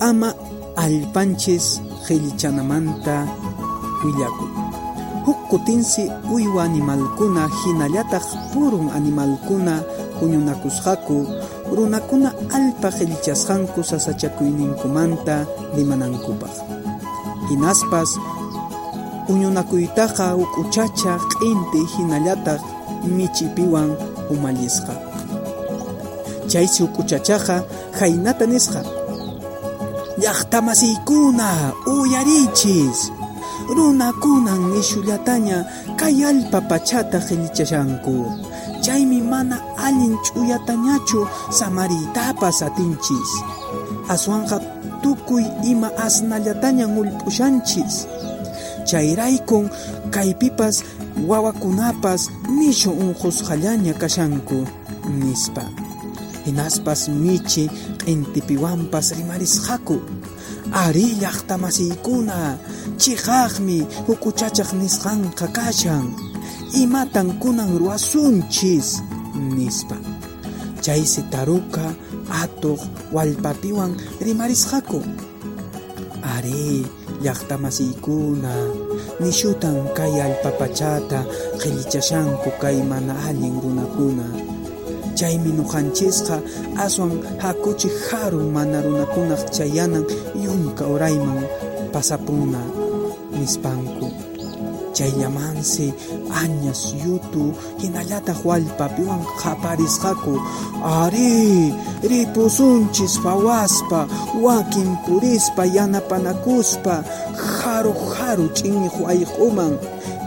ama allpanchis qhillichanamanta willakuy huk kutinsi uywa animalkuna hinallataq purun animalkuna puñunakusqaku runakuna alpa qhillichasqanku sasachakuyninkumanta rimanankupaq hinaspas uñunakuytaqa uk'uchacha q'inti hinallataq michipiwan umallisqa chaysi nisqa llaqtamasiykuna uyarichis. Runakunan nishullataña kay alpa pachata qhillichashanku chaymi mana allin ch'uyatañachu samariytapas atinchis aswanqa tukuy ima asnallatañan ullp'ushanchis chayraykun kaypipas wawakunapas nishu unqusqallaña kashanku. Nispa hinaspas michi q'intipiwanpas rimarisqaku ari llaqtamasiykuna chiqaqmi hukuchachaq nisqanqa kashan imatan kunan ruwasunchis nispa. Chaysi taruka atuq wallpapiwan rimarisqaku ari llaqtamasiykuna nishutan kay allpapachata qhillichashanku kay mana allin runakuna chaymi nuqanchisqa aswan hakuchiq haru mana runakunaq chayanan yunka urayman pasapuna nispanku. Chayllamansi añas yutu hinallataq wallpapiwan qaparisqaku ari ripusunchis phawaspa wakin purispa yanapanakuspa haru haru ch'inniq wayq'uman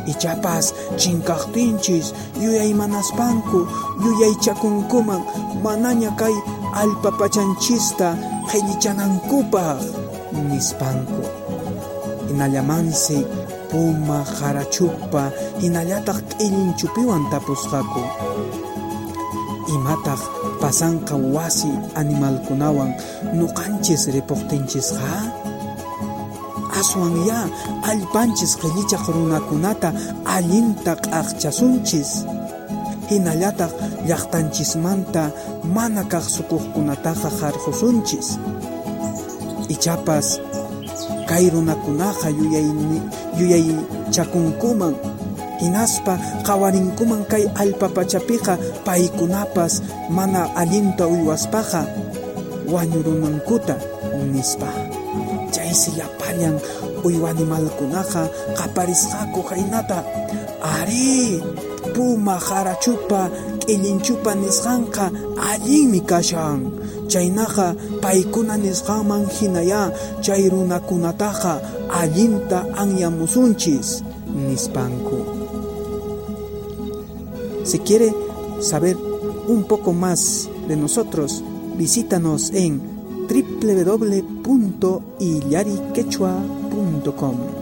ichapas chinkaqtinchis yuyaymanaspanku yuyaychakunkuman manaña kay allpapachanchista qhillichanankupaq nispanku. Hinallamansi puma harachukpa hinallataq q'ilinchupiwan tapusqaku. Imataq pasanqa wasi animalkunawan nuqanchis ripuqtinchisqa aswan ya allpanchis qhillichaq runakunata allinta q'aqchasunchis hinallataq llaqtanchismanta mana kaq suquqkunataqa harqusunchis ichapas kay runakunaqa yuyayni yuyaychakunkuman hinaspa qawarinkuman kay allpapachapiqa paykunapas mana allinta uywaspaqa wañurunankuta nispa chaysi llapallan uywa animalkunaqa qaparisqaku haynata ari puma harachupa q'ilinchupa nisqanqa allinmi kashan chaynaqa paykuna nisqanman hinaya chay runakunataqa allinta anyamusunchis nispanku. Si quiere saber un poco más de nosotros visítanos en www.illariquechua.com